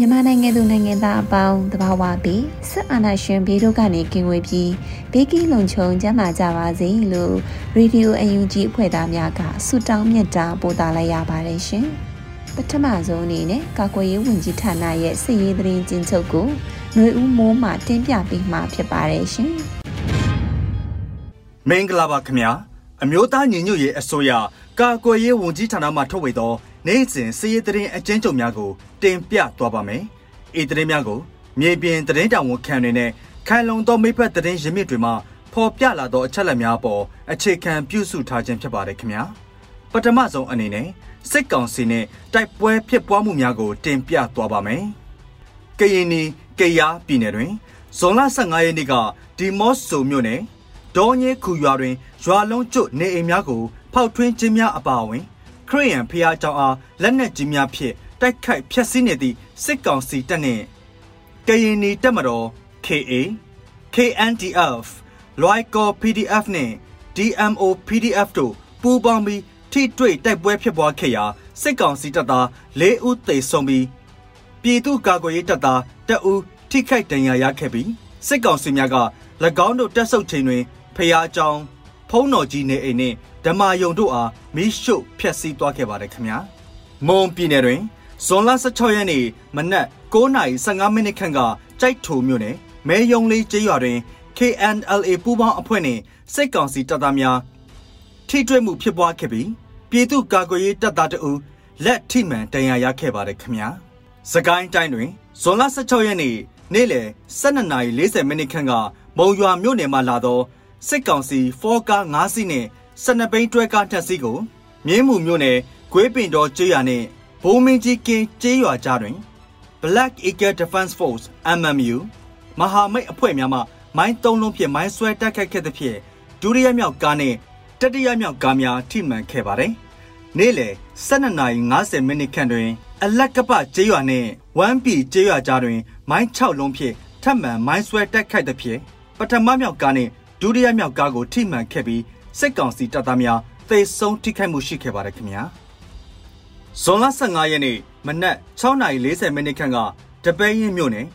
မြန်မာနိုင်ငံသူနိုင်ငံသားအပေါင်းတဘာဝပြီးစစ်အာဏာရှင်ဘေးတို့ကနေကင်းဝေးပြီးဘေးကင်းလုံခြုံကျန်းမာကြပါစေလို့ရေဒီယိုအယူဂျီအဖွဲ့သားများကဆုတောင်းမြတ်တာပို့သလိုက်ရပါတယ်ရှင်။ပထမဆုံးအနေနဲ့ကာကွယ်ရေးဝန်ကြီးဌာနရဲ့စစ်ရေးသတင်းကျဉ်းချုပ်ကိုຫນွေဦးမိုးမှတင်ပြပေးမှာဖြစ်ပါတယ်ရှင်။မင်္ဂလာပါခင်ဗျာ။အမျိုးသားညီညွတ်ရေးအစိုးရကာကွယ်ရေးဝန်ကြီးဌာနမှထုတ်ဝေသော နေ့စဉ်စည်ရေးသတင်းအကျဉ်းချုပ်များကို တင်ပြသွားပါမယ်။ဤသတင်းများကိုမြေပြင်သတင်းတောင်ဝန်ခံတွေနဲ့ခိုင်လုံသောမိဖက်သတင်းရင်းမြစ်တွေမှဖော်ပြလာသောအချက်အလက်များပေါ်အခြေခံပြုစုထားခြင်းဖြစ်ပါတယ်ခင်ဗျာ။ပထမဆုံးအနေနဲ့စစ်ကောင်စီနဲ့တိုက်ပွဲဖြစ်ပွားမှုများကို တင်ပြသွားပါမယ်။ကရင်နီကယားပြည်နယ်တွင်ဇွန်လ15ရက်နေ့ကဒီမော့ဆိုမြို့နယ်ဒေါ်ညေခူရွာတွင်ရွာလုံးကျွတ်နေအိမ်များကိုဖောက်ထွင်းခြင်းများအပါအဝင် ခရိယန်ဖျားကြောင်အားလက်နက်ကြီးများဖြင့်တိုက်ခိုက်ဖျက်ဆီးနေသည့်စစ်ကောင်စီတပ်နှင့်ကရင်နီတပ်မတော် KA KNDF လွိုက်ကော PDF နှင့် DMO PDF တို့ပူးပေါင်းပြီးထိတွေ့တိုက်ပွဲဖြစ်ပွားခဲ့ရာစစ်ကောင်စီတပ်သား၄ဦးသေဆုံးပြီးပြည်သူ့ကာကွယ်ရေးတပ်သားတအူးထိခိုက်ဒဏ်ရာရခဲ့ပြီးစစ်ကောင်စီများက၎င်းတို့တပ်ဆုပ်ချိန်တွင်ဖျားကြောင် ဖုံးတော်ကြီးနေအိမ်နှင့်ဓမ္မယုံတို့အားမိရှုဖျက်ဆီးသွားခဲ့ပါတယ်ခင်ဗျာမွန်ပြည်နယ်တွင်ဇွန်လ16ရက်နေ့မနက်9:15မိနစ်ခန့်ကကြိုက်ထိုမြို့နယ်မဲယုံလေးကျေးရွာတွင် KNLA ပူးပေါင်းအဖွဲ့နှင့်စစ်ကောင်စီတပ်သားများထိတွေ့မှုဖြစ်ပွားခဲ့ပြီးပြည်သူ့ကာကွယ်ရေးတပ်သားတအူလက်ထိမှန်တန်ရာရခဲ့ပါတယ်ခင်ဗျာစကိုင်းတိုင်းတွင်ဇွန်လ16ရက်နေ့နေ့လယ်12:40မိနစ်ခန့်ကမုံရွာမြို့နယ်မှလာသော စစ်ကောင်စီဖောကား9စီးနဲ့12ဘိန်းတွဲကား2စီးကိုမြင်းမှုမြို့နယ်ဂွေးပင်တော်ကျေးရွာနဲ့ဘိုးမင်းကြီးကင်းကျေးရွာကြားတွင် Black Eagle Defense Force MMU မဟာမိတ်အဖွဲ့များမှမိုင်းသုံးလုံးဖြင့်မိုင်းဆွဲတိုက်ခိုက်ခဲ့သဖြင့်ဒုတိယမြောက်ကားနဲ့တတိယမြောက်ကားများထိမှန်ခဲ့ပါတယ်။နေ့လယ်12:50မိနစ်ခန့်တွင် အလက်ကပကျေးရွာနှင့်ဝမ်ပီကျေးရွာကြားတွင် မိုင်း6လုံးဖြင့်ထပ်မံမိုင်းဆွဲတိုက်ခိုက်သဖြင့်ပထမမြောက်ကားနှင့် ဒုတိယမြောက်ကားကိုထိမှန်ခဲ့ပြီးစစ်ကောင်စီတပ်သားများသေဆုံးထိခိုက်မှုရှိခဲ့ပါတယ်ခင်ဗျာဇွန်လ15ရက်နေ့မနက်6:40မိနစ်ခန့်ကတပဲရင်မြို့နယ်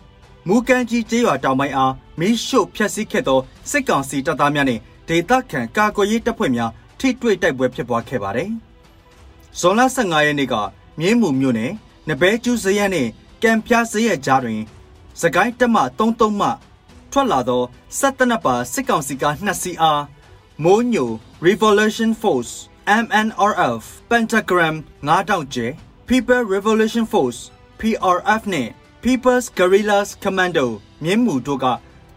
မူကန်ကြီးကျေးရွာတောင်ပိုင်းအားမီးရှို့ဖျက်ဆီးခဲ့သောစစ်ကောင်စီတပ်သားများနှင့်ဒေသခံကာကွယ်ရေးတပ်ဖွဲ့များထိတွေ့တိုက်ပွဲဖြစ်ပွားခဲ့ပါတယ်ဇွန်လ15ရက်နေ့ကမြင်းမှုမြို့နယ်နဘဲကျူးစရက်နှင့်ကံပြားစရက်ကြားတွင်စကိုင်းတက်မ33မှ ထွက်လာသောစက်တနပ်ပါစစ်ကောင်စီက2စီအားမိုးညို Revolution Force MNRF Pentagram 9000ကျဲ People Revolution Force PRF နဲ့ People's Guerrillas Commando မြင်းမှုတို့က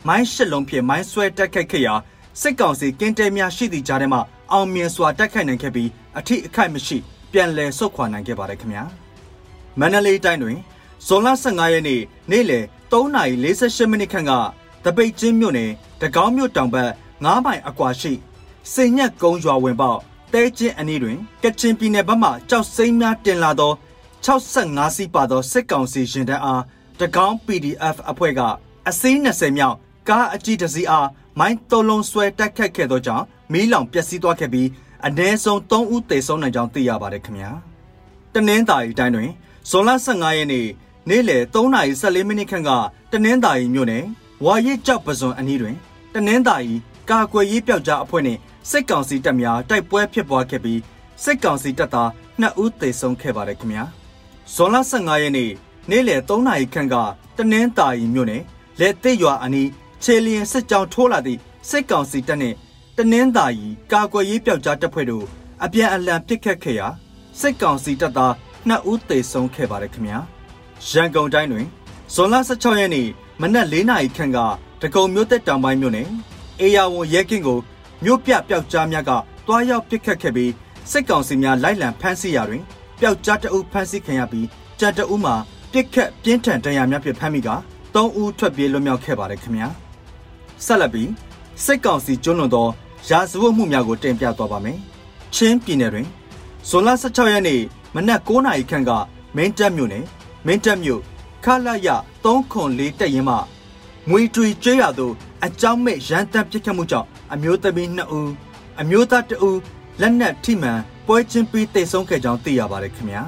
မိုင်းရှစ်လုံးဖြင့်မိုင်းဆွဲတိုက်ခိုက်ခဲ့ရာစစ်ကောင်စီကင်းတဲများရှိသည့်ကြားထဲမှာအောင်မြင်စွာတိုက်ခိုက်နိုင်ခဲ့ပြီးအထိအခိုက်မရှိ ပြန်လည်ဆုတ်ခွာနိုင်ခဲ့ပါတယ်ခင်ဗျာမန္တလေးတိုင်းတွင်ဇွန်လ15ရက်နေ့နေ့လယ်3:48မိနစ်ခန့်က တပိတ်ချင်းမြို့နယ်တကောင်းမြို့တောင်ဘက်9မိုင်အကွာရှိစိန်ညက်ကုန်းရွာဝင်ပေါက်တဲချင်းအနီးတွင်ကချင်ပြည်နယ်ဘက်မှကြောက်စိမ့်များတင်လာသော65စီးပါသောစစ်ကောင်စီရင်တပ်အားတကောင်း PDF အဖွဲ့ကအစည်း20မြောက်ကားအကြီးတစ်စီးအားမိုင်းတုံးလုံးဆွဲတိုက်ခတ်ခဲ့သောကြောင့်မီးလောင်ပျက်စီးသွားခဲ့ပြီးအနည်းဆုံး3ဦးသေဆုံးနိုင်ကြောင်းသိရပါတယ်ခင်ဗျာတနင်္သာရီတိုင်းတွင်ဇွန်လ15ရက်နေ့နေ့လယ်3:14မိနစ်ခန့်ကတနင်္သာရီမြို့နယ် ဝါရစ်ကြောက်ပဇွန်အနီးတွင်တနင်္သာရီကာကွယ်ရေးပြောက်ကြားအဖွဲ့နှင့်စစ်ကောင်စီတပ်များတိုက်ပွဲဖြစ်ပွားခဲ့ပြီးစစ်ကောင်စီတပ်သား2ဦးသေဆုံးခဲ့ပါတယ်ခင်ဗျာဇွန်လ15ရက်နေ့နေ့လယ်3နာရီခန့်ကတနင်္သာရီမြို့နယ်လက်သိရွာအနီးခြေလျင်စစ်ကြောင်းထိုးလာသည့်စစ်ကောင်စီတပ်နှင့်တနင်္သာရီကာကွယ်ရေးပျောက်ကြားတပ်ဖွဲ့တို့အပြန်အလှန်ပစ်ခတ်ခဲ့ရာစစ်ကောင်စီတပ်သား2ဦးသေဆုံးခဲ့ပါတယ်ခင်ဗျာရန်ကုန်တိုင်းတွင်ဇွန်လ16ရက်နေ့ မနက်၄နာရီခန့်ကတကုံမြို့သက်တောင်ပိုင်းမြို့နယ်အေယာဝန်ရဲကင်းကိုမြို့ပြပျောက်ကြားများကတွားရောက်ပစ်ခတ်ခဲ့ပြီးစစ်ကောင်စီများလိုက်လံဖမ်းဆီးရာတွင်ပျောက်ကြားတအုပ်ဖမ်းဆီးခံရပြီးကြံတအုပ်မှာပြစ်ခတ်ပြင်းထန်ဒဏ်ရာများဖြင့်ဖမ်းမိက၃ဦးထွက်ပြေးလွတ်မြောက်ခဲ့ပါတယ်ခင်ဗျာဆက်လက်ပြီးစစ်ကောင်စီကျွလွန်သောရာဇဝတ်မှုများကိုတင်ပြသွားပါမယ်ချင်းပြည်နယ်တွင်ဇွန်လ16ရက်နေ့မနက်9:00နာရီခန့်ကမင်းတပ်မြို့နယ်မင်းတပ်မြို့ခလာရ 304တက်ရင်မှငွေတွေကျွေးရသို့အကြောင်းမဲ့ရန်တမ်းပစ်ခတ်မှုကြောင့်အမျိုးသမီး2ဦးအမျိုးသား2ဦးလက်နက်ထိမှန်ပွဲချင်းပြီးတိတ်ဆုံးခဲ့ကြောင်းသိရပါတယ်ခင်ဗျာ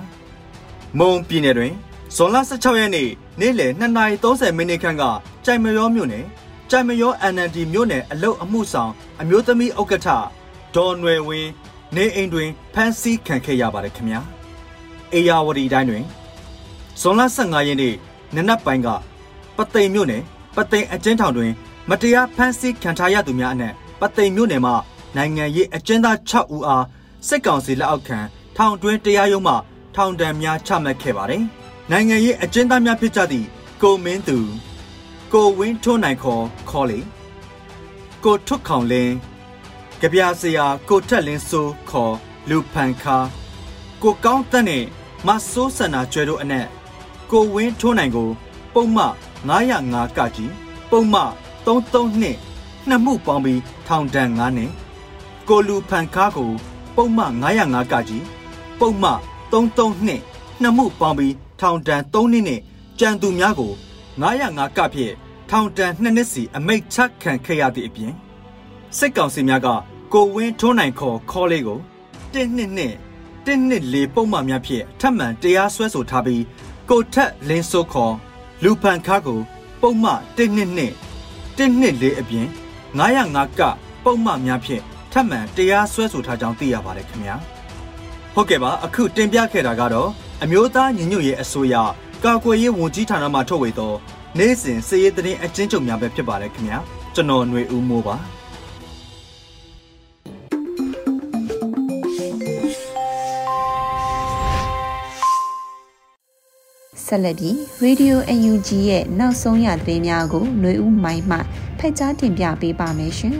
မုံပြည်နယ်တွင်ဇွန်လ16ရက်နေ့နေ့လယ်2:30မိနစ်ခန့်ကကြိုင်မရောမြို့နယ်ကြိုင်မရော NND မြို့နယ်အလုတ်အမှုဆောင်အမျိုးသမီးဥက္ကဋ္ဌဒေါ်နွယ်ဝင်းနေအိမ်တွင်ဖမ်းဆီးခံခဲ့ရပါတယ်ခင်ဗျာအေယာဝတီတိုင်းတွင်ဇွန်လ15ရက်နေ့ နနက်ပိုင်းကပသိမ်မြို့နယ်ပသိမ်အကျဉ်းထောင်တွင်မတရားဖမ်းဆီးခံထားရသူများအနက်ပသိမ်မြို့နယ်မှနိုင်ငံရေးအကျဉ်းသား6ဦးအားစစ်ကောင်စီလက်အောက်ခံထောင်တွင်းတရားရုံးမှထောင်ဒဏ်များချမှတ်ခဲ့ပါတယ်။နိုင်ငံရေးအကျဉ်းသားများဖြစ်ကြသည့်ကိုမင်းသူကိုဝင်းထွန်းနိုင်ခေါ်ခေါ်လေကိုထွတ်ခေါင်လင်းကြပြာစရာကိုထက်လင်းစိုးခေါ်လူဖန်ခါကိုကောင်းတက်နဲ့မဆိုးဆန္ဒကျွဲတို့အနက် ကိုဝင်းထွန်းနိုင်ကို ပုံမှ905ကကြီးပုံမှ332နှစ်မှုပေါင်းပြီးထောင်ဒဏ်9နှစ်ကိုလူဖန်ခါကို ပုံမှ905ကကြီးပုံမှ332နှစ်မှုပေါင်းပြီးထောင်ဒဏ်3နှစ်နဲ့ကြံသူများကို905ကဖြင့်ထောင်ဒဏ်2နှစ်စီအမိတ်ချခံခဲ့ရသည့်အပြင်စစ်ကောင်စီများကကိုဝင်းထွန်းနိုင်ခေါ်ခေါ်လေးကို1နှစ်နဲ့1နှစ်လေးပုံမှန်များဖြင့်ထပ်မံတရားစွဲဆိုထားပြီး ကိုထက်လင်းစိုးခေါ်လူဖန်ခါကိုပုံမှန်1နှစ်နဲ့1နှစ်လေးအပြင်905ကပုံမှန်များဖြင့်ထပ်မံတရားစွဲဆိုထားကြောင်းသိရပါတယ်ခင်ဗျာဟုတ်ကဲ့ပါအခုတင်ပြခဲ့တာကတော့အမျိုးသားညီညွတ်ရေးအစိုးရကာကွယ်ရေးဝန်ကြီးဌာနမှထုတ်ဝေသော နေ့စဉ်စည်ရေးသတင်းအကျဉ်းချုပ်များပဲဖြစ်ပါတယ်ခင်ဗျာကျွန်တော်ຫນွေဦးမိုးပါ ဆက်လက်ပြီး Radio UNG ရဲ့နောက်ဆုံးရသတင်းများကိုຫນွေဦးမိုင်းမှဖက်ကြားတင်ပြပေးပါမယ်ရှင်။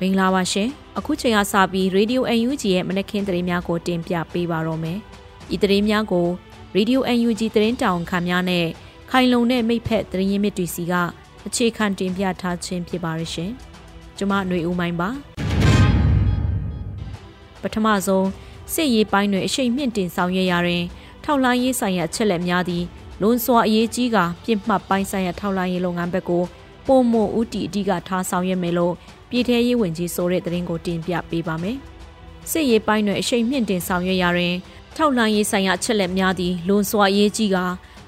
မင်္ဂလာပါရှင်။အခုချိန်ကစပြီး Radio UNG ရဲ့မနက်ခင်းသတင်းများကိုတင်ပြပေးပါတော့မယ်။ဤသတင်းများကို Radio UNG သတင်းတောင်ခံများနဲ့ခိုင်လုံတဲ့မိဖက်သတင်းရင်းမြစ်တွေစီကအခြေခံတင်ပြထားခြင်းဖြစ်ပါရရှင်။ကျွန်မຫນွေဦးမိုင်းပါ။ပထမဆုံးစစ်ရေးပိုင်းတွင်အရှိန်မြင့်တင်ဆောင်ရွက်ရာတွင် ထောက်လိုင်းရေးဆိုင်ရာချက်လက်များသည်လွန်စွာအရေးကြီးကပြစ်မှတ်ပိုင်းဆိုင်ရာထောက်လိုင်းရေးလုပ်ငန်းဘက်ကိုပုံမဥတီအဓိကထားဆောင်ရွက်မယ်လို့ပြည်ထရေးဝင်ကြီးဆိုတဲ့သတင်းကိုတင်ပြပေးပါမယ်။စစ်ရေးပိုင်းတွင်အရှိန်မြင့်တင်ဆောင်ရွက်ရာတွင်ထောက်လိုင်းရေးဆိုင်ရာချက်လက်များသည်လွန်စွာအရေးကြီးက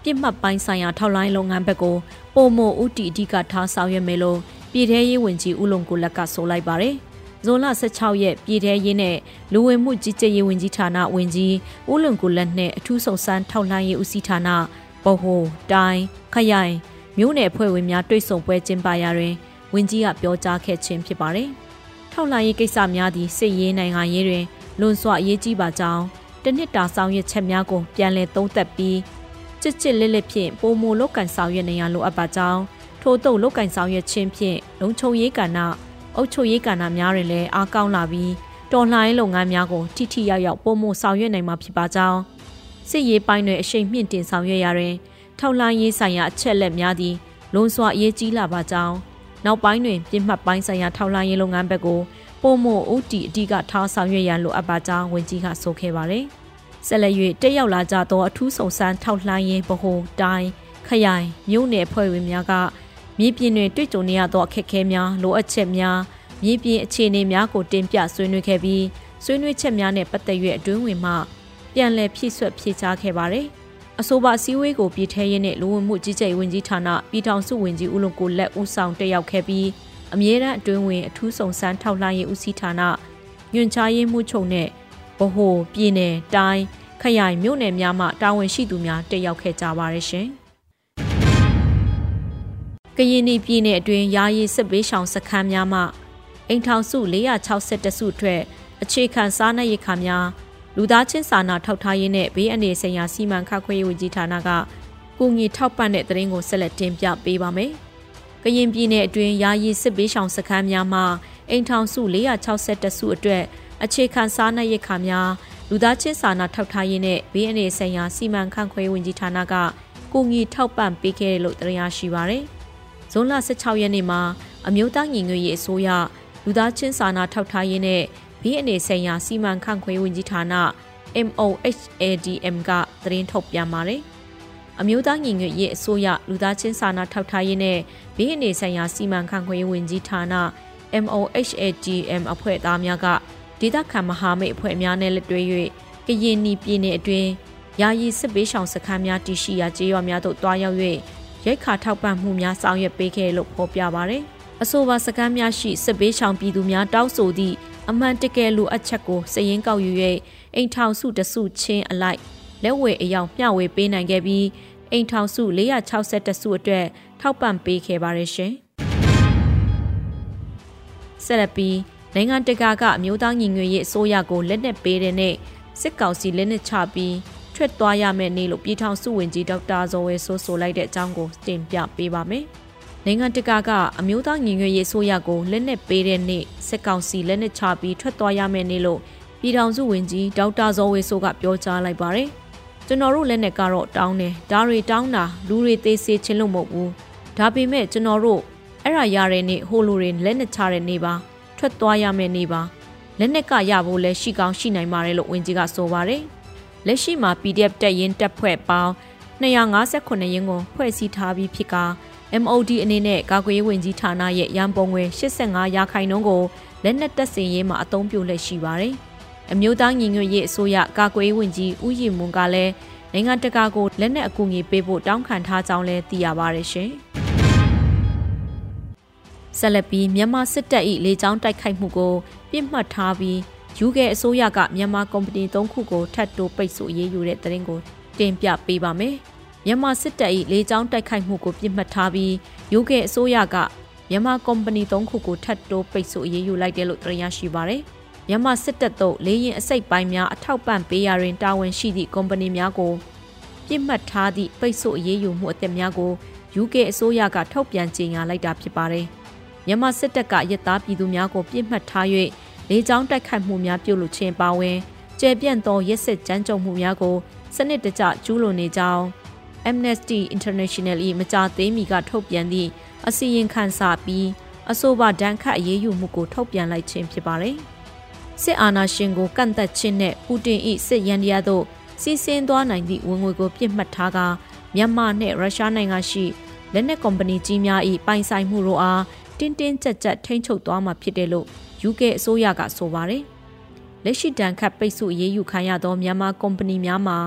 ပြစ်မှတ်ပိုင်းဆိုင်ရာထောက်လိုင်းလုပ်ငန်းဘက်ကိုပုံမဥတီအဓိကထားဆောင်ရွက်မယ်လို့ပြည်ထရေးဝင်ကြီးဦးလုံကိုလက်ကဆိုလိုက်ပါတယ်။ ဇွန်လ16ရက်ပြည်ထရေးနဲ့လူဝင်မှုကြီးကြပ်ရေးဝန်ကြီးဌာနဝန်ကြီးဦးလွန်ကိုလက်နဲ့အထူးဆောင်ဆန်းထောက်လှမ်းရေးဦးစီးဌာနဗဟိုတိုင်းခရိုင်မြို့နယ်ဖွဲ့ဝင်များတွေ့ဆုံပွဲကျင်းပရာတွင်ဝန်ကြီးကပြောကြားခဲ့ခြင်းဖြစ်ပါတယ်။ထောက်လှမ်းရေးကိစ္စများသည့်စစ်ရေးနိုင်ငံရေးတွင်လွန်စွာအရေးကြီးပါကြောင်းတနစ်တာဆောင်ရွက်ချက်များကိုပြန်လည်သုံးသပ်ပြီးချစ်ချစ်လက်လက်ဖြင့်ပုံမလုတ်ကန်ဆောင်ရွက်နေရလိုအပ်ပါကြောင်းထို့သို့လုတ်ကန်ဆောင်ရွက်ခြင်းဖြင့်လုံခြုံရေးကဏ္ဍ အုပ်ချုပ်ရေးကဏ္ဍများတွင်လည်းအားကောင်းလာပြီးတော်လှန်ရေးလုပ်ငန်းများကိုထိထိရောက်ရောက်ပုံမှုဆောင်ရွက်နိုင်မှာဖြစ်ပါကြောင်းစစ်ရေးပိုင်းတွင်အရှိန်မြင့်တင်ဆောင်ရွက်ရာတွင်ထောက်လှမ်းရေးဆိုင်ရာအချက်လက်များသည်လွန်စွာအရေးကြီးလာပါကြောင်းနောက်ပိုင်းတွင်ပြစ်မှတ်ပိုင်းဆိုင်ရာထောက်လှမ်းရေးလုပ်ငန်းဘက်ကိုပုံမှုဥတီအဓိကထားဆောင်ရွက်ရန်လိုအပ်ပါကြောင်းဝန်ကြီးကဆိုခဲ့ပါတယ်။ဆက်လက်၍တက်ရောက်လာကြသောအထူးဆောင်ဆန်းထောက်လှမ်းရေးဗဟိုတိုင်းခရိုင်မြို့နယ်ဖွဲ့ဝင်များက မြေပြင်တွင်တွေ့ကြုံနေရသောအခက်အခဲများလိုအပ်ချက်များမြေပြင်အခြေအနေများကိုတင်ပြဆွေးနွေးခဲ့ပြီးဆွေးနွေးချက်များနဲ့ပတ်သက်၍အတွင်းဝင်မှပြန်လည်ဖြည့်ဆွတ်ဖြည့်ချခဲ့ပါတယ်။အဆိုပါစည်းဝေးကိုပြည်ထရေးနဲ့လူဝင်မှုကြီးကြပ်ဝင်ကြီးဌာနပြည်ထောင်စုဝင်ကြီးဦးလုံကိုလက်ဦးဆောင်တက်ရောက်ခဲ့ပြီးအမြဲတမ်းအတွင်းဝင်အထူးဆောင်ဆန်းထောက်လှမ်းရေးဦးစီးဌာနညွှန်ကြားရေးမှူးချုပ်နဲ့ဗဟိုပြည်နယ်တိုင်းခရိုင်မြို့နယ်များမှတာဝန်ရှိသူများတက်ရောက်ခဲ့ကြပါရရှင်။ ကရင်ပြည်နယ်အတွင်းယာယီစစ်ပေးရှောင်စခန်းများမှအိမ်ထောင်စု462စုအတွက်အခြေခံစားနပ်ရိက္ခာများလူသားချင်းစာနာထောက်ထားရေးနဲ့ဘေးအန္တရာယ်ဆိုင်ရာစီမံခန့်ခွဲရေးဝန်ကြီးဌာနကကူညီထောက်ပံ့တဲ့တရင်ကိုဆက်လက်တင်ပြပေးပါမယ်။ကရင်ပြည်နယ်အတွင်းယာယီစစ်ပေးရှောင်စခန်းများမှာအိမ်ထောင်စု462စုအတွက်အခြေခံစားနပ်ရိက္ခာများလူသားချင်းစာနာထောက်ထားရေးနဲ့ဘေးအန္တရာယ်ဆိုင်ရာစီမံခန့်ခွဲဝန်ကြီးဌာနကကူညီထောက်ပံ့ပေးခဲ့တယ်လို့သိရရှိပါရယ်။ ဇွန်လ16ရက်နေ့မှာအမျိုးသားညီညွတ်ရေးအစိုးရလူသားချင်းစာနာထောက်ထားရေးနဲ့ဘေးအန္တရာယ်ဆိုင်ရာစီမံခန့်ခွဲဝန်ကြီးဌာန MOHADM ကသတင်းထုတ်ပြန်ပါတယ်။အမျိုးသားညီညွတ်ရေးအစိုးရလူသားချင်းစာနာထောက်ထားရေးနဲ့ဘေးအန္တရာယ်ဆိုင်ရာစီမံခန့်ခွဲဝန်ကြီးဌာန MOHADM အဖွဲ့သားများကဒေသခံမဟာမိတ်အဖွဲ့များနဲ့လက်တွဲ၍ကရင်နီပြည်နယ်အတွင်းယာယီစစ်ပေးရှောင်စခန်းများတည်ရှိရာကျေးရွာများသို့တွားရောက်၍ ရိတ်ခါထောက်ပံ့မှုများဆောင်ရွက်ပေးခဲ့လို့ဖော်ပြပါရယ်အဆိုပါစခန်းများရှိစစ်ပေးရှောင်ပြည်သူများတောက်ဆိုသည့်အမှန်တကယ်လိုအပ်ချက်ကိုစည်ရင်းကောက်ယူ၍အိမ်ထောင်စုတစုချင်းအလိုက်လက်ဝဲအယောင်မျှဝေပေးနိုင်ခဲ့ပြီးအိမ်ထောင်စု462စုအတွက်ထောက်ပံ့ပေးခဲ့ပါရရှင်ဆက်လက်ပြီးနိုင်ငံတကာကအမျိုးသားညီညွတ်ရေးအစိုးရကိုလက်နက်ပေးတဲ့နဲ့စစ်ကောင်စီလက်နက်ချပြီး ထွက်သွားရမယ့်နေ့လို့ပြည်ထောင်စုဝန်ကြီးဒေါက်တာဇော်ဝဲဆိုဆိုလိုက်တဲ့အကြောင်းကိုတင်ပြပေးပါမယ်။နိုင်ငံတကာကအမျိုးသားညီညွတ်ရေးအစိုးရကိုလက်နက်ပေးတဲ့နေ့စစ်ကောင်စီလက်နက်ချပြီးထွက်သွားရမယ့်နေ့လို့ပြည်ထောင်စုဝန်ကြီးဒေါက်တာဇော်ဝဲဆိုကပြောကြားလိုက်ပါတယ်။ကျွန်တော်တို့လက်နက်ကတော့တောင်းတယ်။ဒါတွေတောင်းတာလူတွေသေးစေချင်လို့မဟုတ်ဘူး။ဒါပေမဲ့ကျွန်တော်တို့အဲ့ရရတဲ့နေ့ဟိုလိုတွေလက်နက်ချတဲ့နေ့ပါ။ထွက်သွားရမယ့်နေ့ပါလက်နက်ကရဖို့လဲရှိကောင်းရှိနိုင်ပါတယ်လို့ဝန်ကြီးကဆိုပါတယ် လက်ရှိမှာ PDF တက်ရင်တက်ဖွဲ့ပေါင်း258ရင်းကိုဖွဲ့စည်းထားပြီးဖြစ်က MOD အနေနဲ့ကာကွယ်ရေးဝန်ကြီးဌာနရဲ့ရန်ပုံငွေ85ရာခိုင်နှုန်းကိုလက်နက်တပ်ဆင်ရေးမှာအသုံးပြုလက်ရှိပါတယ်အမျိုးသားညီညွတ်ရေးအစိုးရကာကွယ်ရေးဝန်ကြီးဦးရီမွန်ကလည်းနိုင်ငံတကာကိုလက်နက်အကူအညီပေးဖို့တောင်းခံထားကြောင်းလည်းသိရပါတယ်ရှင်။ဆက်လက်ပြီးမြန်မာစစ်တပ်၏လေကြောင်းတိုက်ခိုက်မှုကိုပြစ်မှတ်ထားပြီး ယူကေအစိုးရကမြန်မာကုမ္ပဏီ၃ခုကိုထပ်တိုးပိတ်ဆို့ရေးယူတဲ့သတင်းကိုတင်ပြပေးပါမယ်။မြန်မာစစ်တပ်၏လေကြောင်းတိုက်ခိုက်မှုကိုပြစ်မှတ်ထားပြီးယူကေအစိုးရကမြန်မာကုမ္ပဏီ၃ခုကိုထပ်တိုးပိတ်ဆို့ရေးယူလိုက်တယ်လို့သတင်းရရှိပါရယ်။မြန်မာစစ်တပ်တို့လေရင်အစိတ်ပိုင်းများအထောက်ပံ့ပေးရာတွင်တာဝန်ရှိသည့်ကုမ္ပဏီများကိုပြစ်မှတ်ထားသည့်ပိတ်ဆို့အရေးယူမှုအသစ်များကို UK အစိုးရကထုတ်ပြန်ကြေညာလိုက်တာဖြစ်ပါတယ်။မြန်မာစစ်တပ်ကရက်သားပြည်သူများကိုပြစ်မှတ်ထား၍ လေကြောင်းတိုက်ခိုက်မှုများပြုလုပ်ခြင်းပါဝင်ကျယ်ပြန့်သောရက်စက်ကြမ်းကြုတ်မှုများကိုစနစ်တကျကျူးလွန်နေကြောင်း Amnesty International ၏မကြာသေးမီကထုတ်ပြန်သည့်အစီရင်ခံစာပြီးအဆိုပါဒဏ်ခတ်အရေးယူမှုကိုထုတ်ပြန်လိုက်ခြင်းဖြစ်ပါတယ်။စစ်အာဏာရှင်ကိုကန့်သက်ခြင်းနဲ့ပူတင်၏စစ်ရန်တရားသို့စီးဆင်းသွားနိုင်သည့်ဝင်ငွေကိုပြစ်မှတ်ထားကမြန်မာနှင့်ရုရှားနိုင်ငံရှိလက်နက်ကုမ္ပဏီကြီးများ၏ပိုင်ဆိုင်မှုတို့အားတင်းတင်းကြပ်ကြပ်ထိန်းချုပ်သွားမှာဖြစ်တယ်လို့ UK အစိုးရကဆိုပါတယ်။လက်ရှိတန်ခတ်ပိတ်ဆို့ရေးယူခံရသောမြန်မာကုမ္ပဏီများမှာ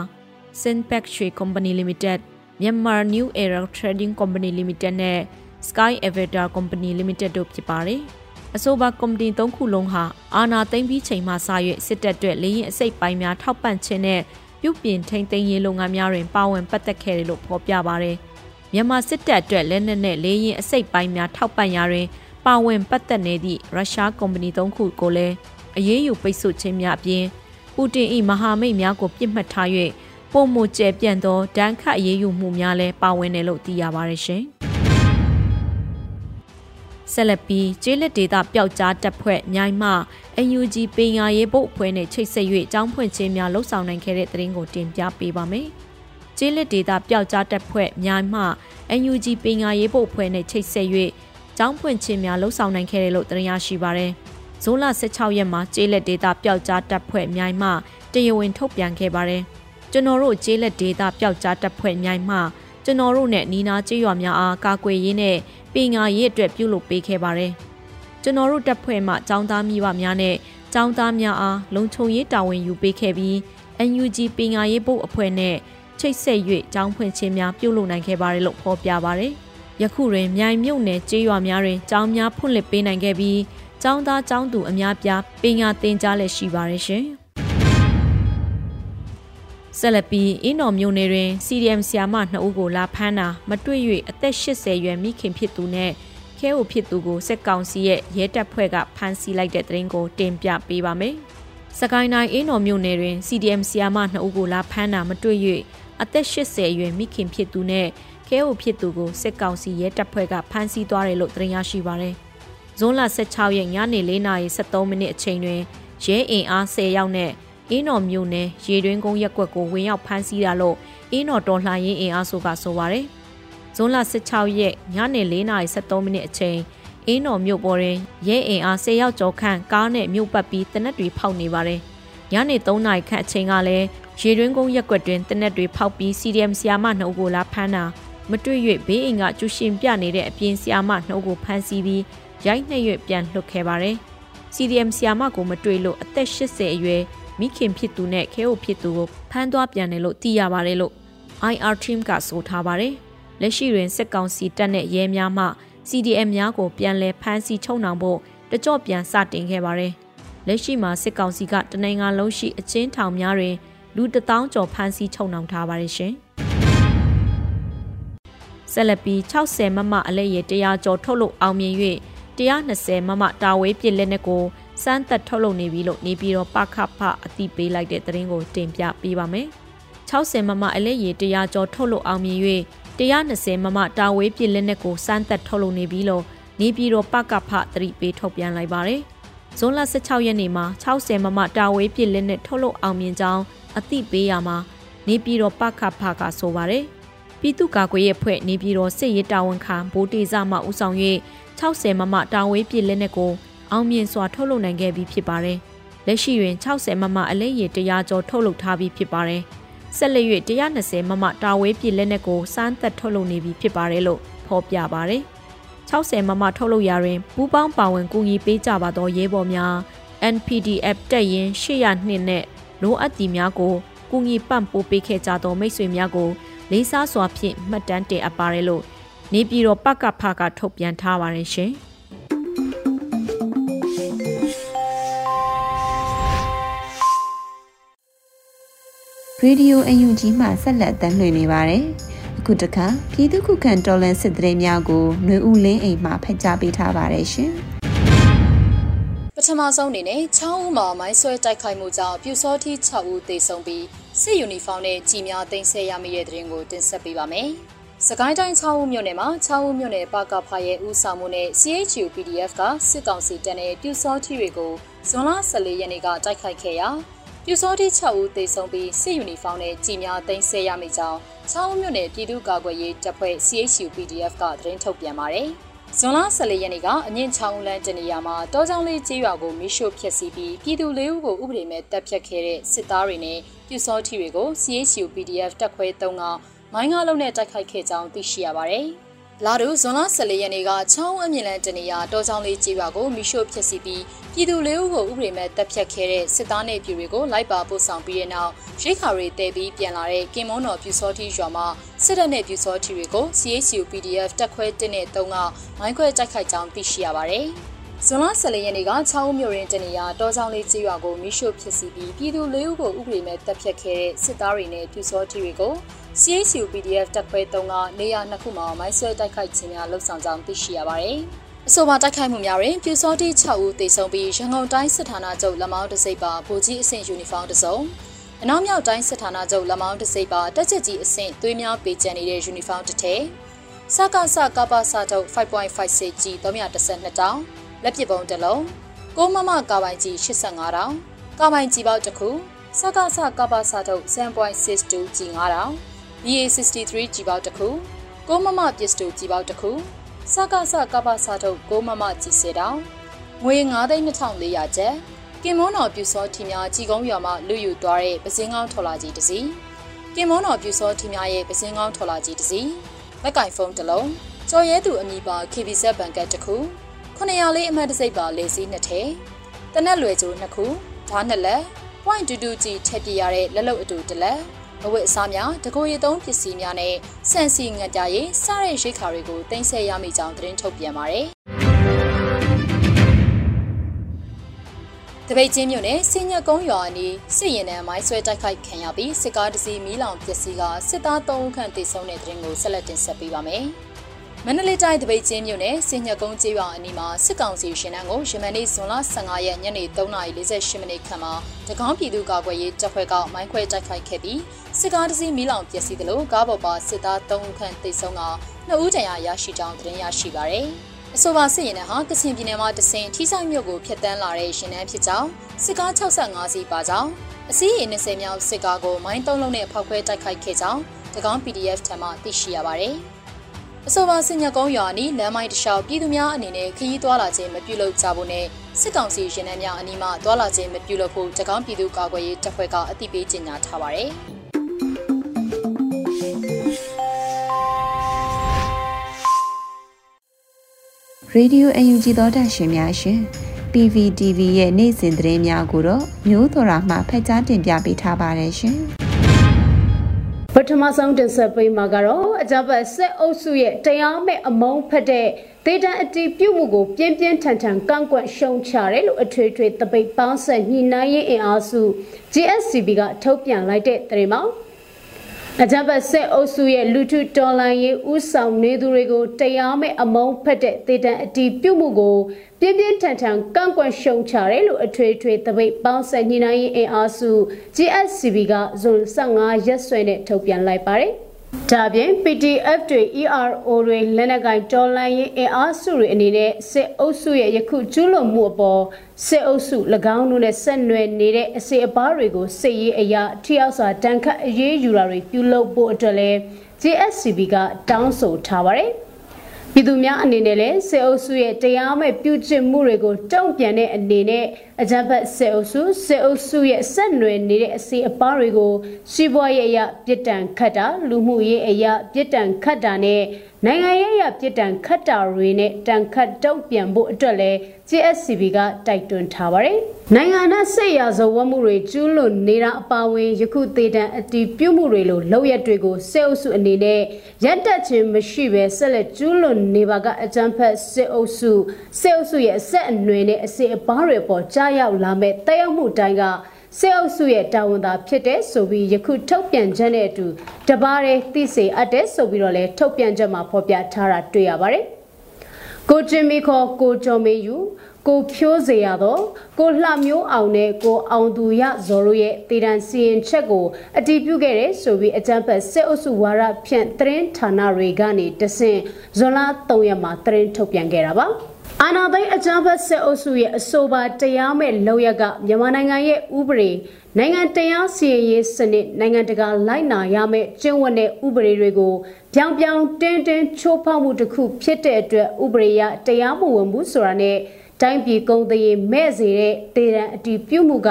Sinpac Share Company Limited, Myanmar New Era Trading Company Limited နဲ့ Sky Avatar Company Limited တို့ဖြစ်ပါတယ်။အဆိုပါကုမ္ပဏီ၃ခုလုံးဟာအာဏာသိမ်းပြီးချိန်မှစ၍စစ်တပ်အတွက်လေရင်အစိတ်ပိုင်းများထောက်ပံ့ခြင်းနဲ့ပြုပြင်ထိန်းသိမ်းရေးလုပ်ငန်းများတွင်ပါဝင်ပတ်သက်ခဲ့တယ်လို့ဖော်ပြပါတယ်။မြန်မာစစ်တပ်အတွက်လက်နက်နဲ့လေရင်အစိတ်ပိုင်းများထောက်ပံ့ရာတွင် ပါဝင်ပတ်သက်နေသည့်ရုရှားကုမ္ပဏီ၃ခုကိုလည်းအရေးယူပိတ်ဆို့ခြင်းများအပြင်ပူတင်၏မဟာမိတ်များကိုပြစ်မှတ်ထား၍ပုံမကျဲပြန့်သောဒဏ်ခတ်အရေးယူမှုများလည်းပါဝင်တယ်လို့သိရပါတယ်ရှင်။ဆက်လက်ပြီးကျေးလက်ဒေတာပျောက်ကြားတပ်ဖွဲ့မြိုင်မှ UNG ပင်ယာရေးဘုတ်အဖွဲ့နဲ့ချိတ်ဆက်၍အကြောင်းဖွင့်ခြင်းများလှုပ်ဆောင်နိုင်ခဲ့တဲ့သတင်းကိုတင်ပြပေးပါမယ်။ကျေးလက်ဒေတာပျောက်ကြားတပ်ဖွဲ့များမှ NUG ပင်ငါရေးဖို့အဖွဲ့နဲ့ချိတ်ဆက်၍ ကျောင်းဖွင့်ခြင်းများလှုပ်ဆောင်နိုင်ခဲ့တယ်လို့သိရရှိပါရယ်။ဇွန်လ16ရက်မှာကျေးလက်ဒေတာပျောက်ကြားတပ်ဖွဲ့များမှတရားဝင်ထုတ်ပြန်ခဲ့ပါရယ်။ကျွန်တော်တို့ကျေးလက်ဒေတာပျောက်ကြားတပ်ဖွဲ့များမှကျွန်တော်တို့နဲ့နီနာကျေးရွာများအားကာကွယ်ရေးနဲ့ပင်ငါရေးအတွက်ပြုလုပ်ပေးခဲ့ပါရယ်။ကျွန်တော်တို့တပ်ဖွဲ့မှចောင်းသားမိဘများနဲ့ចောင်းသားများအားလုံခြုံရေးတာဝန်ယူပေးခဲ့ပြီး NUG ပင်ငါရေးဘုတ်အဖွဲ့နဲ့ချိတ်ဆက်၍ကျောင်းဖွင့်ခြင်းများပြုလုပ်နိုင်ခဲ့ပါတယ်လို့ဖော်ပြပါတယ်။ ယခုတွင်မြိုင်မြုပ်နယ်ကျေးရွာများတွင်ကျောင်းများဖွင့်လှစ်ပေးနိုင်ခဲ့ပြီးကျောင်းသားကျောင်းသူအများပြားပညာသင်ကြားလက်ရှိပါတယ်ရှင်။ဆက်လက်ပြီးအင်းတော်မြို့နယ်တွင် CDM ဆီယာမ2ဦးကိုလာဖမ်းတာမတွေ့၍အသက်80ရွယ်မိခင်ဖြစ်သူနဲ့ခဲအိုဖြစ်သူကိုစက်ကောင်စီရဲ့ရဲတပ်ဖွဲ့ကဖမ်းဆီးလိုက်တဲ့တဲ့ရင်ကိုတင်ပြပေးပါမယ်။စကိုင်းတိုင်းအင်းတော်မြို့နယ်တွင် CDM ဆီယာမ2ဦးကိုလာဖမ်းတာမတွေ့၍အသက်80ရွယ်မိခင်ဖြစ်သူနဲ့ ခဲအိုဖြစ်သူကိုစစ်ကောင်စီရဲတပ်ဖွဲ့ကဖမ်းဆီးသွားတယ်လို့သတင်းရရှိပါရယ်။ဇွန်လ16ရက်ညနေ4:73မိနစ်အချိန်တွင်ရဲအင်အား10ယောက်နဲ့အင်းတော်မြို့နယ်ရေတွင်းကုန်းရက်ကွက်ကိုဝင်ရောက်ဖမ်းဆီးတာလို့အင်းတော်တော်လှန်ရေးအင်အားစုကဆိုပါရယ်။ဇွန်လ16ရက်ညနေ4:73မိနစ်အချိန်အင်းတော်မြို့ပေါ်တွင်ရဲအင်အား10ယောက်ကျော်ခန့်ကားနဲ့မြို့ပတ်ပြီးတနက်တွေဖောက်နေပါတယ်။ညနေ3နာရီခန့်အချိန်ကလည်းရေတွင်းကုန်းရက်ကွက်တွင်တနက်တွေဖောက်ပြီး CDM ဆီယာမနှုတ်ကိုလာဖမ်းတာ မတွေ့၍ဘေးအိမ်ကကျူရှင်ပြနေတဲ့အပြင်ဆီယာမနှုတ်ကိုဖမ်းဆီးပြီးရိုက်နှက်၍ပြန်လွှတ်ခဲ့ပါတယ်။ CDM ဆီယာမကိုမတွေ့လို့အသက်80အရွယ်မိခင်ဖြစ်သူနဲ့ခဲအိုဖြစ်သူကိုဖမ်းသွားပြန်တယ်လို့သိရပါတယ်လို့ IR team ကဆိုထားပါတယ်။လက်ရှိတွင်စစ်ကောင်စီတပ်နဲ့ရဲများမှ CDM များကိုပြန်လည်ဖမ်းဆီးချုပ်နှောင်ဖို့တကြော့ပြန်စတင်ခဲ့ပါတယ်။လက်ရှိမှာစစ်ကောင်စီကတနင်္ဂနွေလုံးရှိအချင်းထောင်များတွင်လူတထောင်ကျော်ဖမ်းဆီးချုပ်နှောင်ထားပါတယ်ရှင်။ ဆက်လက်ပြီး60မမအလဲရတရားကျော်ထုတ်လို့အောင်မြင်၍120မမတာဝေးပြစ်လက်နက်ကိုစမ်းသက်ထုတ်လုပ်နေပြီလို့နေပြည်တော်ပခဖအသိပေးလိုက်တဲ့သတင်းကိုတင်ပြပေးပါမယ်။60မမအလဲရတရားကျော်ထုတ်လို့အောင်မြင်၍120မမတာဝေးပြစ်လက်နက်ကိုစမ်းသက်ထုတ်လုပ်နေပြီလို့နေပြည်တော်ပကဖသတိပေးထုတ်ပြန်လိုက်ပါတယ်။ဇွန်လ16ရက်နေ့မှာ60မမတာဝေးပြစ်လက်နက်ထုတ်လုပ်အောင်မြင်ကြောင်းအသိပေးရမှာနေပြည်တော်ပကဖကဆိုပါတယ်။ ပြည်သူ့ကာကွယ်ရေးအဖွဲ့နေပြည်တော်စစ်ရေးတာဝန်ခံဗိုလ်တေဇမှဦးဆောင်၍60မမတာဝေးပြစ်လက်နက်ကိုအောင်မြင်စွာထုတ်လုပ်နိုင်ခဲ့ပြီးဖြစ်ပါတယ်။လက်ရှိတွင်60မမအလဲရတရားကျော်ထုတ်လုပ်ထားပြီးဖြစ်ပါတယ်။ဆက်လက်၍120မမတာဝေးပြစ်လက်နက်ကိုစမ်းသက်ထုတ်လုပ်နေပြီးဖြစ်ပါတယ်လို့ဖော်ပြပါတယ်။60မမထုတ်လုပ်ရာတွင်ပူးပေါင်းပါဝင်ကူညီပေးကြပါသောရဲဘော်များ NPDF တက်ရင်802နဲ့လိုအပ်သည်များကိုကူညီပံ့ပိုးပေးခဲ့ကြသောမိတ်ဆွေများကို လေးစားစွာဖြင့်မှတ်တမ်းတင်အပ်ပါတယ်လို့နေပြည်တော်ပကဖကထုတ်ပြန်ထားပါတယ်ရှင်။ရေဒီယိုအယူကြီးမှဆက်လက်တမ်းလွှင့်နေပါတယ်။အခုတခါပြည်သူ့ခုခံတော်လှန်စစ်တရေများကိုຫນွေဦးလင်းအိမ်မှဖတ်ကြားပေးထားပါတယ်ရှင်။ပထမဆုံးအနေနဲ့ချောင်းဦးမှာမိုင်းဆွဲတိုက်ခိုက်မှုကြောင့်ပြူစောတိ6ဦးသေဆုံးပြီး စစ်ယူနီဖောင်းနဲ့ကြီးများတင်ဆက်ရမိတဲ့တဲ့ရင်ကိုတင်ဆက်ပေးပါမယ်။စကိုင်းတိုင်း6ဦးမြို့နယ်မှာ6ဦးမြို့နယ်ပါကဖာရဲ့ဦးဆောင်မှုနဲ့ CHU PDF ကစစ်ကောင်စီတပ်နဲ့ပြူစောတိတွေကိုဇွန်လ14ရက်နေ့ကတိုက်ခိုက်ခဲ့ရာပြူစောတိ6ဦးသေဆုံးပြီးစစ်ယူနီဖောင်းနဲ့ကြီးများသိမ်းဆည်းရမိကြောင်းချောင်းမြို့နယ်ပြည်သူ့ကာကွယ်ရေးတပ်ဖွဲ့ CHU PDF ကသတင်းထုတ်ပြန်ပါတယ်။ဇွန်လ14ရက်နေ့ကအမြင့်ချောင်းလန်းတနေရာမှာတောကြောင်လေးကျေးရွာကိုမိရှို့ဖျက်ဆီးပြီးပြည်သူလေးဦးကိုဥပဒေမဲ့တပ်ဖြတ်ခဲ့တဲ့စစ်သားတွေနဲ့ ပြူစောတိတွေကို CHU PDF တပ်ခွဲ3ကမိုင်းကားလုံးနဲ့တိုက်ခိုက်ခဲ့ကြောင်းသိရှိရပါတယ်။လာဒူဇွန်လ14ရက်နေ့ကချောင်းအမြင့်လန်းတနေရာတောချောင်းလေးကြီးရွာကိုမိရှို့ဖျက်ဆီးပြီးပြည်သူလေးဦးကိုဥပဒေမဲ့တပ်ဖြတ်ခဲ့တဲ့စစ်သားနဲ့ပြည်တွေကိုလိုက်ပါပို့ဆောင်ပြီးတဲ့နောက်ရိခါတွေတဲပြီးပြန်လာတဲ့ကင်မွန်တော်ပြူစောတိရွာမှာစစ်တပ်နဲ့ပြူစောတိတွေကို CHU PDF တပ်ခွဲ1နဲ့3ကမိုင်းခွဲတိုက်ခိုက်ကြောင်းသိရှိရပါတယ်။ ဇွန်လ14ရက်နေ့ကချောင်းမြို့ရင်းတနေရာတောချောင်းလေးကြီးရွာကိုမိရှို့ဖြစ်စီပြီးပြည်သူလေးဦးကိုဥပဒေမဲ့တပ်ဖြတ်ခဲ့တဲ့စစ်သားတွေနဲ့ပြူစောတိတွေကို CHU PDF တပ်ဖွဲ့3ကနေရာနှစ်ခုမှာမိုင်းဆွဲတိုက်ခိုက်ခြင်းများလှုပ်ဆောင်ကြောင်းသိရှိရပါတယ်။အဆိုပါတိုက်ခိုက်မှုများတွင်ပြူစောတိ6ဦးသေဆုံးပြီးရန်ကုန်တိုင်းစစ်ဌာနချုပ်လက်မောင်းတစိပ်ပါဗိုလ်ကြီးအဆင့်ယူနီဖောင်းတစ်စုံအနောက်မြောက်တိုင်းစစ်ဌာနချုပ်လက်မောင်းတစိပ်ပါတက်ချက်ကြီးအဆင့်သွေးများပေကျန်နေတဲ့ယူနီဖောင်းတစ်ထည်စကစကပစထုတ်5.56 G 312တောင် လက်ပစ်ပုံတစ်လုံးကိုမမကာပိုင်ကြီး85တောင်ကာပိုင်ကြီးပေါက်တစ်ခုစကစကပစထုတ်7.62 G 9တောင် BA63 ကြီးပေါက်တစ်ခုကိုမမပစ္စတိုကြီးပေါက်တစ်ခုစကစကပစာထုတ်ကိုမမကြီးစေတောင်ငွေ9,2400ကျပ်ကင်မွန်းတော်ပြူစောထီများကြီးကုန်းရွာမှလူယူသွားတဲ့ပစင်းကောင်းထော်လာကြီးတစ်စီးကင်မွန်းတော်ပြူစောထီများရဲ့ပစင်းကောင်းထော်လာကြီးတစ်စီးလက်ကင်ဖုန်းတစ်လုံးကျော်ရဲသူအမိပါ KBZ ဘန်ကတ်တစ်ခု 900လေးအမှတ်တစိပ်ပါလေစီးနှစ်ထဲတနက်လွယ်ကျိုးနှစ်ခုဓာတ်နှစ်လက် point တူတူကြီးထည့်ပြရတဲ့လက်လုတ်အတူတစ်လက်အဝတ်အစားများတကိုရီသုံးပစ္စည်းများနဲ့ဆန်စီငတ်ကြရေးစတဲ့ရိတ်ခါတွေကိုတင်ဆက်ရမိကြောင်းသတင်းထုတ်ပြန်ပါတယ်။တပိတ်ချင်းမြို့နယ်စင်ညက်ကုန်းရွာအနီးစစ်ရင်တန်းမိုင်းဆွဲတိုက်ခိုက်ခံရပြီးစစ်ကားတစ်စီးမီးလောင်ပျက်စီးကစစ်သား3ဦးခန့်သေဆုံးတဲ့တဲ့ရင်ကိုဆက်လက်တင်ဆက်ပေးပါမယ်။ မန္တလေးတိုင်းတပိတ်ချင်းမြို့နယ်စင်ညက်ကုန်းကျေးရွာအနီးမှာစစ်ကောင်စီရှင်တန်းကိုယမန်နေ့ဇွန်လ15ရက်ညနေ3:48မိနစ်ခန့်မှာတကောင်းပြည်သူ့ကာကွယ်ရေးတပ်ဖွဲ့ကမိုင်းခွဲတိုက်ခိုက်ခဲ့ပြီးစစ်ကားတစ်စီးမီးလောင်ပျက်စီးသလိုကားပေါ်ပါစစ်သား3ဦးခန့်သေဆုံးက2ဦးတန်ရာရရှိကြောင်းသတင်းရရှိပါရယ်။အဆိုပါစစ်ရင်နှဟာကချင်ပြည်နယ်မှာတဆင်ထီဆိုင်မြို့ကိုဖျက်ဆီးလာတဲ့ရှင်နှန်းဖြစ်ကြောင်းစစ်ကား65စီးပါကြောင်းအစည်းအဝေး20မြောက်စစ်ကားကိုမိုင်းသုံးလုံးနဲ့ဖောက်ခွဲတိုက်ခိုက်ခဲ့ကြောင်းတကောင်း PDF ထံမှသိရှိရပါတယ်။ အဆိုပါစညကုန်းရွာနီလမ်းမိုင်းတလျှောက်ပြည်သူများအနေနဲ့ခရီးသွားလာခြင်းမပြုလုပ်ကြဖို့နဲ့စစ်ကောင်စီရင်နှန်းများအနီးမှသွားလာခြင်းမပြုလုပ်ဖို့တကောင်းပြည်သူ့ကာကွယ်ရေးတပ်ဖွဲ့ကအသိပေးကြေညာထားပါတယ်။ Radio UNG သောတာရှင်များရှင် PVTV ရဲ့နေ့စဉ်သတင်းများကိုတော့မျိုးတော်ရာမှဖတ်ကြားတင်ပြပေးထားပါတယ်ရှင် ပထမဆုံးတင်ဆက်ပေးမှာကတော့အကြမ်းဖက်စစ်အုပ်စုရဲ့တရားမဲ့အမုန်းဖက်တဲ့ဒေတာအတီးပြုတ်မှုကိုပြင်းပြင်းထန်ထန်ကန့်ကွက်ရှုံချတယ်လို့အထွေထွေတပိတ်ပေါင်းဆက်ညှိနှိုင်းရေးအင်အားစု GSCB ကထုတ်ပြန်လိုက်တဲ့သတင်းမှာ အကြမ်းဖက်စစ်အုပ်စုရဲ့လူထုတော်လှန်ရေးဥဆောင်နေသူတွေကိုတရားမဲ့အမုန်းဖက်တဲ့ဒေတံအတီးပြုတ်မှုကိုပြင်းပြင်းထန်ထန်ကန့်ကွက်ရှုံချတယ်လို့အထွေထွေသပိတ်ပေါင်းဆက်ညှိနှိုင်းရေးအင်အားစု GSCB ကဇွန်15ရက်စွဲနဲ့ထုတ်ပြန်လိုက်ပါတယ်။ ဒါပြင် PDF တွေ ERO တွေလက်နက်ကင်တော်လှန်ရေးအင်အားစုတွေအနေနဲ့စစ်အုပ်စုရဲ့ယခုကျူးလွန်မှုအပေါ်စစ်အုပ်စု၎င်းတို့နဲ့ဆက်နွယ်နေတဲ့အစီအပါးတွေကိုစစ်ရေးအရာထိရောက်စွာတန်ခတ်အရေးယူတာတွေပြုလုပ်ဖို့အတွက်လည်း JSCB ကတောင်းဆိုထားပါတယ်။ပြည်သူများအနေနဲ့လည်းစစ်အုပ်စုရဲ့တရားမဲ့ပြုကျင့်မှုတွေကိုတုံ့ပြန်တဲ့အနေနဲ့ အကြမ်းဖက်စစ်အုပ်စုစစ်အုပ်စုရဲ့ဆက်နွယ်နေတဲ့အစီအပါးတွေကိုစီးပွားရေးအရာပြစ်ဒဏ်ခတ်တာလူမှုရေးအရာပြစ်ဒဏ်ခတ်တာနဲ့နိုင်ငံရေးအရာပြစ်ဒဏ်ခတ်တာတွေနဲ့တန်ခတ်တုံ့ပြန်ဖို့အတွက်လည်း JSCB ကတိုက်တွန်းထားပါတယ်။နိုင်ငံနဲ့စစ်ရာဇဝတ်မှုတွေကျူးလွန်နေတာအပါအဝင်ယခုသေတံအတီးပြုမှုတွေလိုလောက်ရက်တွေကိုစစ်အုပ်စုအနေနဲ့ရပ်တန့်ခြင်းမရှိဘဲဆက်လက်ကျူးလွန်နေပါကအကြမ်းဖက်စစ်အုပ်စုစစ်အုပ်စုရဲ့အဆက်အနွယ်နဲ့အစီအပါးတွေပေါ်ကြားရောက်လာမဲ့တက်ရောက်မှုတိုင်းကစစ်အုပ်စုရဲ့တာဝန်သာဖြစ်တဲ့ဆိုပြီးယခုထုတ်ပြန်ချက်နဲ့အတူတပါးတဲ့သိစေအပ်တဲ့ဆိုပြီးတော့လဲထုတ်ပြန်ချက်မှာဖော်ပြထားတာတွေ့ရပါတယ်။ကိုကျင်မီခေါ်ကိုကျော်မေယူကိုဖြိုးစေရတော့ကိုလှမျိုးအောင်နဲ့ကိုအောင်သူရဇော်တို့ရဲ့တည်တံစီရင်ချက်ကိုအတည်ပြုခဲ့တဲ့ဆိုပြီးအကြံဖက်စစ်အုပ်စုဝါရဖြန့်သတင်းဌာနတွေကနေတဆင့်ဇွန်လ3ရက်မှာသတင်းထုတ်ပြန်ခဲ့တာပါ။ အာဏာသိမ်းအကြမ်းဖက်စစ်အုပ်စုရဲ့အဆိုပါတရားမဲ့လောက်ရကမြန်မာနိုင်ငံရဲ့ဥပဒေနိုင်ငံတရားစီရင်ရေးစနစ်နိုင်ငံတကာလိုက်နာရမယ့်ကျင့်ဝတ်တဲ့ဥပဒေတွေကိုပြောင်ပြောင်တင်းတင်းချိုးဖောက်မှုတစ်ခုဖြစ်တဲ့အတွက်ဥပဒေရတရားမဝင်ဘူးဆိုတာနဲ့ တိုင်းပြည်ကုန်သွယ်ရေးမဲ့စေတဲ့ဒေသအတီးပြုမှုက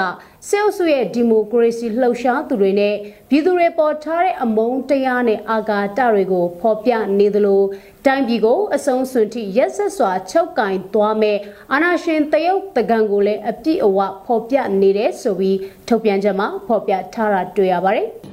ဆဲလ်စုရဲ့ဒီမိုကရေစီလှုပ်ရှားသူတွေနဲ့ပြည်သူတွေပေါ်ထားတဲ့အမုန်းတရားနဲ့အာဃာတတွေကိုဖော်ပြနေသလိုတိုင်းပြည်ကိုအဆုံးစွန်ထိရက်ဆက်စွာချုပ်ကင်သွားမဲ့အာဏာရှင်တရုတ်တကံကိုလည်းအပြည့်အဝဖော်ပြနေတယ်ဆိုပြီးထုတ်ပြန်ချက်မှာဖော်ပြထားတာတွေ့ရပါတယ်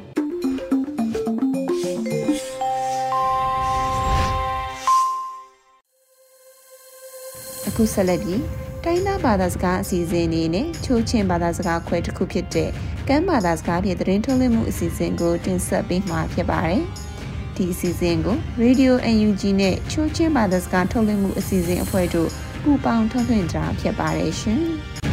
ခုဆက်လက်ပြီးတိုင်းသားဘာသာစကားအစီအစဉ်အနေနဲ့ချိုးချင်းဘာသာစကားခွဲတစ်ခုဖြစ်တဲ့ကမ်းဘာသာစကားဖြင့်သတင်းထုတ်လွှင့်မှုအစီအစဉ်ကိုတင်ဆက်ပေးမှာဖြစ်ပါတယ်။ဒီအစီအစဉ်ကို Radio UNG နဲ့ချိုးချင်းဘာသာစကားထုတ်လွှင့်မှုအစီအစဉ်အဖွဲ့တို့ပူးပေါင်းထုတ်လွှင့်ကြဖြစ်ပါတယ်ရှင်။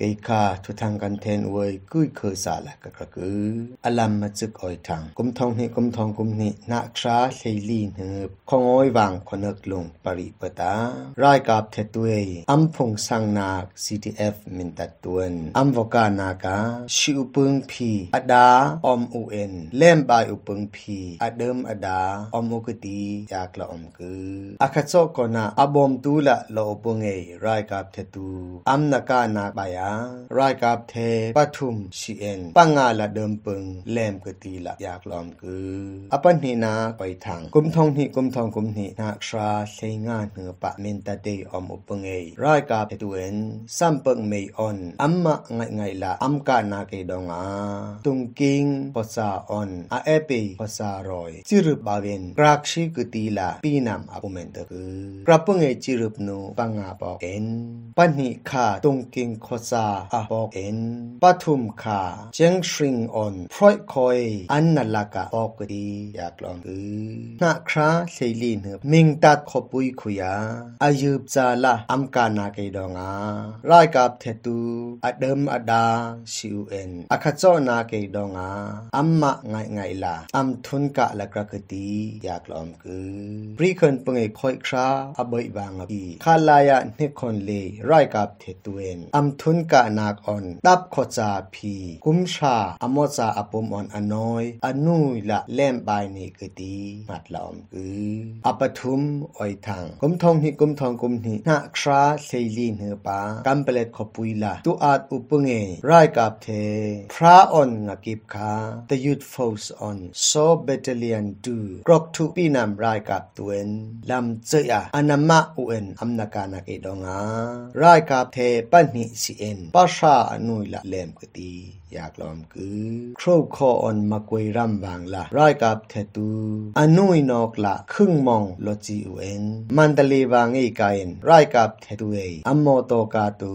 กิคาทุทางกันเทนเวยกุยเคยสาละก็คืออลัมมาจึกออยทางกุมทองนี่กุมทองกุมนี่นาคราเฮลีเนบคงอ้อยวางคนกลงปริปตารายกับเทตุเออัมพงสังนาค CTF มินตัดตวนอัมวกานากาชิอุปึงพีอดาอมอุเอ็นเล่มบายอุปึงพีอเดิมอดาอมอุกตียากละอมคืออาคาโซกอนาอบอมตูละโลอุปงเอรายกับเทตูอัมนากานาบายารายกับเทปทุมชีเอ็นปังงาละเดิมปึงแหลมกตีละอยากลอมกืออปันหินาไปทางกุมทองหิกุมทองกุมหินาคราเชงานเหือปะเมนตาเดอมอุปงเอรายกับเทตุเอ็นสัมปังเมออนอัมมะไงไงละอัมกานาเกดองอาตุงกิงปสาออนอาเอเปปสารอยจิรุบาเวนกรากชีกตีละปีนามอปุเมนตะกือกระปงเอจิรุปนูปังงาปอกเอ็นปันหิคาตุงกิงโคซาอาปอกเอ็นปทุมคาเจงชริงออนพรอยคอยอันนัลากาออกดีอยากลองกือนาคราเซลีนมิงตัดขบุยขุยาอายุบจาละอัมกานาเกดองอารายกับเทตูอดเดิมอดาชิวเอ็นอาคาโจนาเกดองอาอัมมะไงไงลาอัมทุนกะละกระกตีอยากลองกือปรีเคินปงเอคอยคราอบอยบางอีคาลายะนิคนเลรายกับเทตูเอ็นอัมทุนกะนากออนตับขจาพีกุมชาอโมซาอปมออนอน้อยอนุยละเล่มบายนี่กตีมัดลอมกืออปทุมออยทางกุมทองหิกุมทองกุมหินาคราเซลีเนปากัมเปเลตขปุยละตุอาดอุปงเอรายกับเทพระออนงกิบคา the youth force on so battalion 2กรอกทุปีนำรายกับตวนลำเจียอนามาอุเอ็นอำนาการนักเอดองารายกับเทปันหิสิเอ็น pasha anui lalem kati. อยากลอมกือครูคออนมากวยรำบางละรายกับเทตูอนุยนอกละครึ่งมองโลจีอุเอนมันตะเลบางอีกายนรายกับเทตูเออัมโมโตกาตู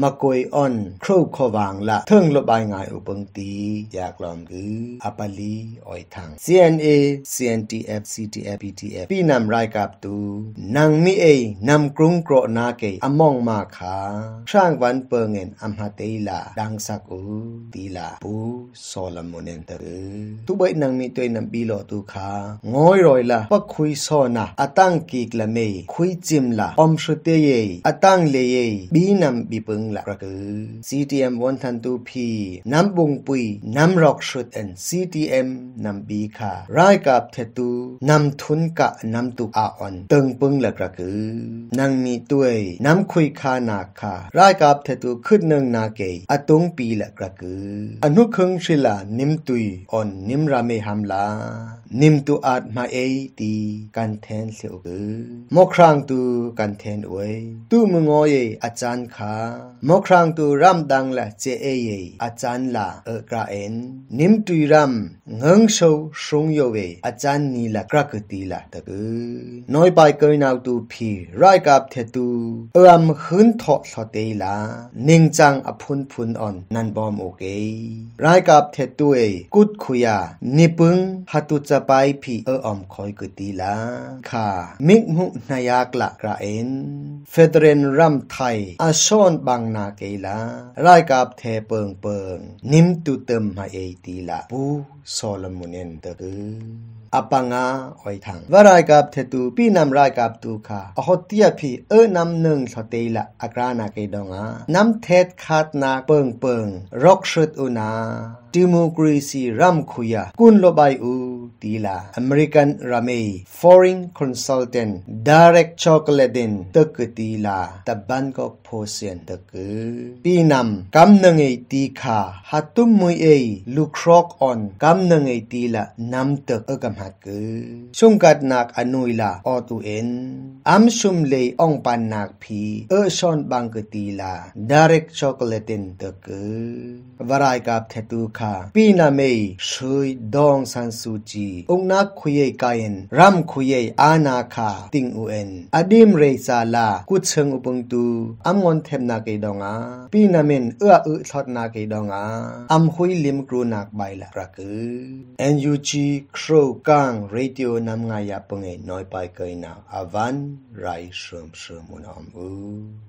มากวยออนครูคอบางละเทิงลบายงายอุปงตีอยากลอมกืออปาลีออยทัง CNA CNTF CTF PTF ปีนำรายกับตูนางมีเอนำกรุงโกรนาเกอมองมาขาช่างวันเปิงเงินอัมหาเตลาดังสักอู တီလာဘူဆောလမွန်နန်တတူဘိနန်မီတွိနံဘီလောတူခါငိုရိုင်လာပခွီဆောနာအတန်ကီကလမေခွီဂျင်လာအုံရှတေယေအတန်လေယေဘီနမ်ဘီပငလာရက CTM 132P နမ်ဘုံပွီနမ်ရော့ရှုတ်အန် CTM နမ်ဘီခါရိုင်ကပ်ထေတူနမ်ထွန်းကနမ်တူအာအွန်တ अनु खंग शिला निम तुई और निम रामे हमला निम तु आत्मा ए ती कंथेन से उग मोखरांग तु कंथेन ओए तु मंगो ये अचान खा मोखरांग तु राम दांग ला जे ए ये अचान ला अग्रा एन निम तुई Ram ngeng shou shung yo we achan ni la krakati la ta gu noi pai kai nau tu phi rai kap the tu am khun tho so te la ning chang a phun phun on nan bom oke ไรกับเทตุเอกุดขุยานิปึงฮัตุจะไปพีเอออมคอยกุตีลาค่ะมิกมุนายากละกระเอ็นเฟเดรนรัมไทยอาชอนบางนาเกละไรกับเทเปิงเปิงนิมตุเติมมาเอตีละปู โซลมุนเอนตะกืออปังาออยทังวรายกับเทตูปีนำรายกับตูคาอหติยพีเอนำหนึ่งสตีละอากรานาเกดองานำเทศคาดนาเปิงเปิงรกชุดอุนาดิโมกรีซีรัมคุยะกุนโลบายอูตีลาอเมริกันรัมเอ foreign consultant direct chocolate ดินตะกตีลาตะบันก็โพเซียนตะกปีนำกำนังไอตีคาฮัตุมมุยเอลูครอกออนกำนังไอตีละนำตะเอกำหักกชงกัดนักอนุยลาออตูเอ็นอัมชุมเลยองปันนักพีเออชอนบังกตีลา direct chocolate ดินตะกวรายกับเทตูခါပိနာမေရှိဒေါင်ဆန်ဆူဂျီအုံနာခွေကိုင်ရမ်ခွေအာနာခါတင်ဦးအန်အဒီမ်ရေဆာလာကုချင်ဥပုန်တူအမ်ငွန်သမ်နာကေဒေါငါပိနာမင်အွအွထော့နာကေဒေါငါအမ်ခွေလင်ကရူနာကဘိုင်လာရကူ NUG ခရိုကန်ရေဒီယိုနမ်ငါယာပငေနွိုင်ပိုင်ကိနာအဝန်ရိုင်ရှုံရှုံမွန်အမ်ဦး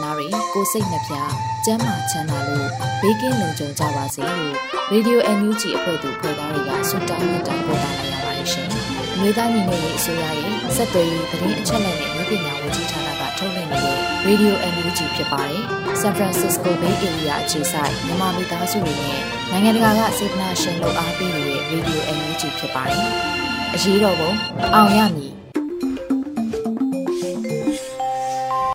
သား တွေကိုစိတ်နှပြကျန်းမာချမ်းသာလို့ဘေးကင်းလုံခြုံကြပါစေလို့ Radio NUG အဖွဲ့သူဖွဲ့သားတွေကဆုတောင်းမြတ်တာပို့တာလိုက်ရပါတယ်ရှင်။မြေသားညီမတွေအစိုးရရဲ့စက်သွေးရေးသတင်းအချက်အလက်တွေမျိုးပညာဝန်ကြီးဌာနကထုတ်လွှင့်နေတဲ့ Radio NUG ဖြစ်ပါတယ်။ San Francisco Bay Area အခြေစိုက်မြန်မာမိသားစုတွေနဲ့နိုင်ငံတကာကစေတနာရှင်လို့အားပေးနေတဲ့ Radio NUG ဖြစ်ပါတယ်။အရေးတော်ပုံအောင်ရမည်